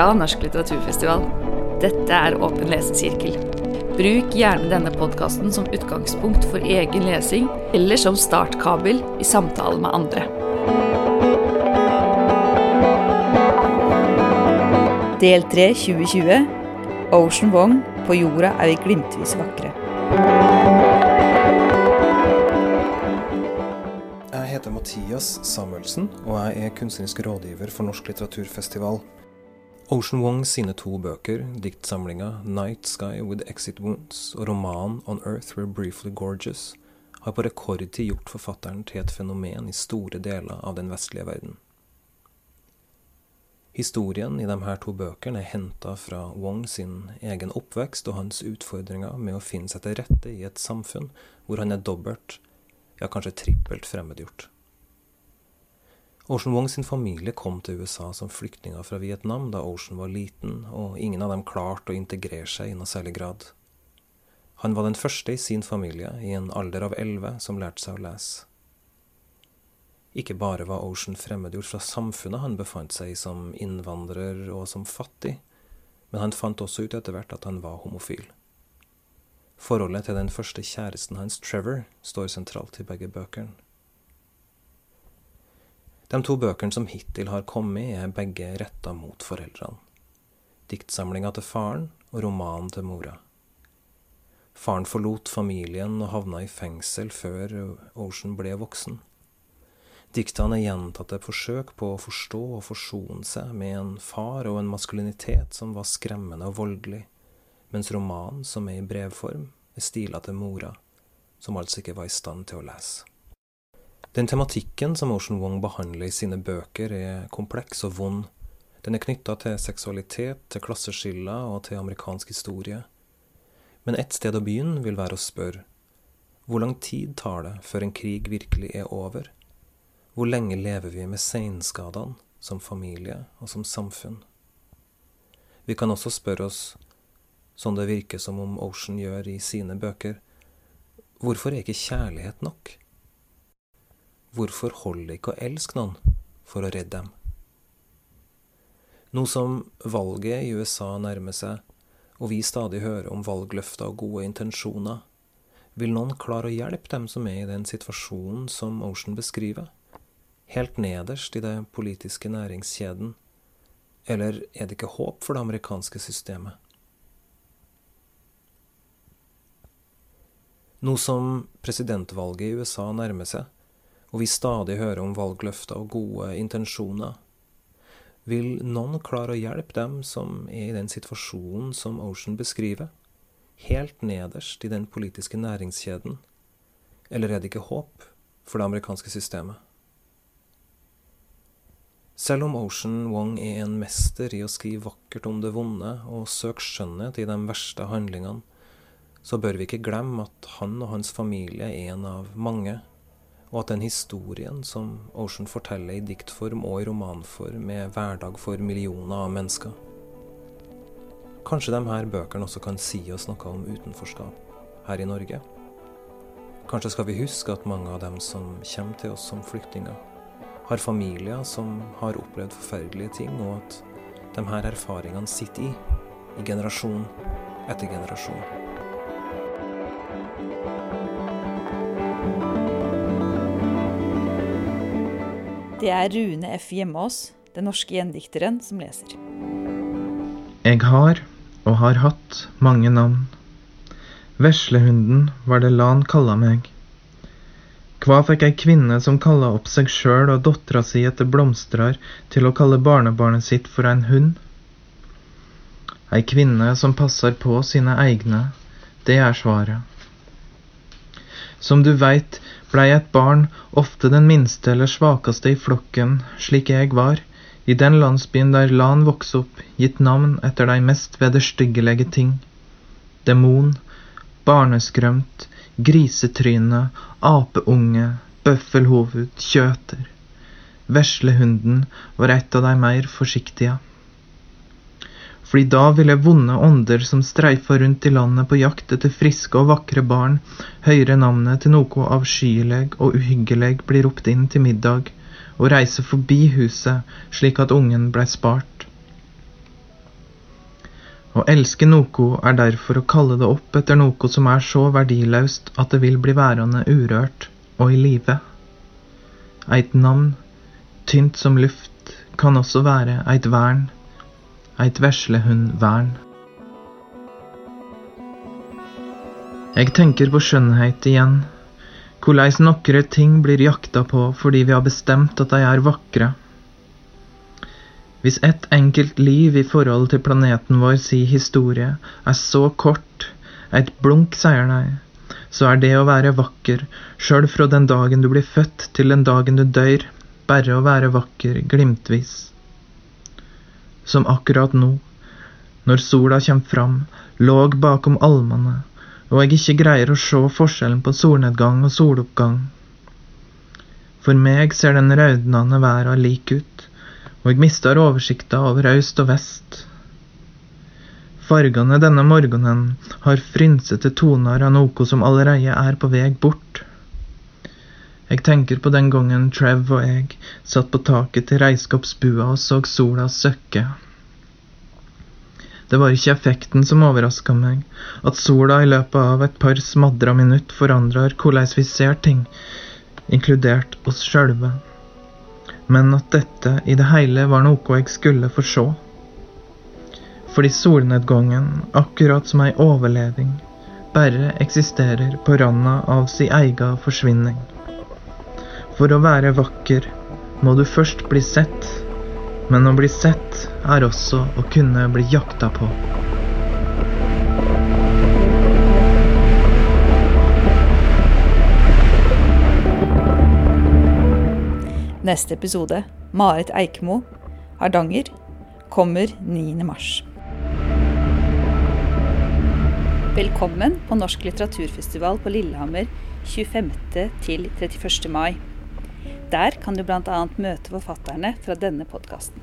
fra Norsk litteraturfestival. Dette er Åpen lesesirkel. Bruk gjerne denne podkasten som utgangspunkt for egen lesing, eller som startkabel i samtale med andre. Del 3 2020 Ocean Wong På jorda er vi glimtvis vakre. Jeg heter Mathias Samuelsen, og jeg er kunstnerisk rådgiver for Norsk litteraturfestival. Ocean Wong sine to bøker, diktsamlinga 'Night Sky with Exit Wounds' og romanen 'On Earth We're Briefly Gorgeous', har på rekordtid gjort forfatteren til et fenomen i store deler av den vestlige verden. Historien i de her to bøkene er henta fra Wong sin egen oppvekst og hans utfordringer med å finne seg til rette i et samfunn hvor han er dobbelt, ja kanskje trippelt fremmedgjort. Ocean Wong sin familie kom til USA som flyktninger fra Vietnam da Ocean var liten, og ingen av dem klarte å integrere seg i noe særlig grad. Han var den første i sin familie, i en alder av elleve, som lærte seg å lese. Ikke bare var Ocean fremmedgjort fra samfunnet han befant seg i som innvandrer og som fattig, men han fant også ut etter hvert at han var homofil. Forholdet til den første kjæresten hans, Trevor, står sentralt i begge bøkene. De to bøkene som hittil har kommet, er begge retta mot foreldrene. Diktsamlinga til faren og romanen til mora. Faren forlot familien og havna i fengsel før Ocean ble voksen. Diktene er gjentatte forsøk på å forstå og forsone seg med en far og en maskulinitet som var skremmende og voldelig, mens romanen, som er i brevform, er stila til mora, som altså ikke var i stand til å lese. Den tematikken som Ocean Wong behandler i sine bøker, er kompleks og vond. Den er knytta til seksualitet, til klasseskiller og til amerikansk historie. Men ett sted å begynne vil være å spørre hvor lang tid tar det før en krig virkelig er over? Hvor lenge lever vi med seinskadene, som familie og som samfunn? Vi kan også spørre oss, sånn det virker som om Ocean gjør i sine bøker, hvorfor er ikke kjærlighet nok? Hvorfor holder ikke å elske noen for å redde dem? Nå som valget i USA nærmer seg, og vi stadig hører om valgløfter og gode intensjoner, vil noen klare å hjelpe dem som er i den situasjonen som Ocean beskriver? Helt nederst i det politiske næringskjeden? Eller er det ikke håp for det amerikanske systemet? Nå som presidentvalget i USA nærmer seg, og vi stadig hører om valgløfter og gode intensjoner, vil noen klare å hjelpe dem som er i den situasjonen som Ocean beskriver, helt nederst i den politiske næringskjeden? Eller er det ikke håp for det amerikanske systemet? Selv om Ocean Wong er en mester i å skrive vakkert om det vonde og søke skjønnhet i de verste handlingene, så bør vi ikke glemme at han og hans familie er en av mange og at den historien som Ocean forteller i diktform og i romanform, er hverdag for millioner av mennesker. Kanskje de her bøkene også kan si oss noe om utenforskap her i Norge? Kanskje skal vi huske at mange av dem som kommer til oss som flyktninger, har familier som har opplevd forferdelige ting, og at de her erfaringene sitter i, i generasjon etter generasjon. Det er Rune F. Hjemmeås, den norske gjendikteren, som leser. Jeg har, og har hatt, mange navn. Veslehunden var det Lan kalla meg. Hva fikk ei kvinne som kalla opp seg sjøl og dattera si etter blomstrar, til å kalle barnebarnet sitt for en hund? Ei kvinne som passer på sine egne, det er svaret. Som du veit, blei et barn, ofte den minste eller svakeste i flokken, slik jeg var, i den landsbyen der Lan vokste opp, gitt navn etter de mest vederstyggelige ting. Demon, barneskrømt, grisetryne, apeunge, bøffelhoved, kjøter. Veslehunden var et av de mer forsiktige fordi da ville vonde ånder som streifa rundt i landet på jakt etter friske og vakre barn, høyre navnet til noe avskyelig og uhyggelig bli ropt inn til middag, og reise forbi huset slik at ungen blei spart. Å elske noe er derfor å kalle det opp etter noe som er så verdiløst at det vil bli værende urørt og i live. Eit navn, tynt som luft, kan også være eit vern, eit veslehundvern. Jeg tenker på skjønnhet igjen, korleis nokre ting blir jakta på fordi vi har bestemt at de er vakre. Hvis ett enkelt liv i forhold til planeten vår si historie er så kort, et blunk, sier de, så er det å være vakker, sjøl fra den dagen du blir født til den dagen du dør, bare å være vakker glimtvis. Som akkurat nå, når sola kommer fram, låg bakom almene, og jeg ikke greier å se forskjellen på solnedgang og soloppgang. For meg ser den raudnande verda lik ut og jeg mister oversikta over øst og vest. Fargene denne morgenen har frynsete toner av noe som allerede er på vei bort. Jeg tenker på den gangen Trev og jeg satt på taket til reiskapsbua og så sola søkke. Det var ikke effekten som overraska meg, at sola i løpet av et par smadra minutt forandrer hvordan vi ser ting, inkludert oss sjølve men at dette i det hele var noe jeg skulle få se. Fordi solnedgangen, akkurat som ei overleving, bare eksisterer på randa av si egen forsvinning. For å være vakker må du først bli sett, men å bli sett er også å kunne bli jakta på. Neste episode, Marit Eikmo, Hardanger, kommer 9. mars. Velkommen på Norsk litteraturfestival på Lillehammer 25. til 31. mai. Der kan du bl.a. møte forfatterne fra denne podkasten.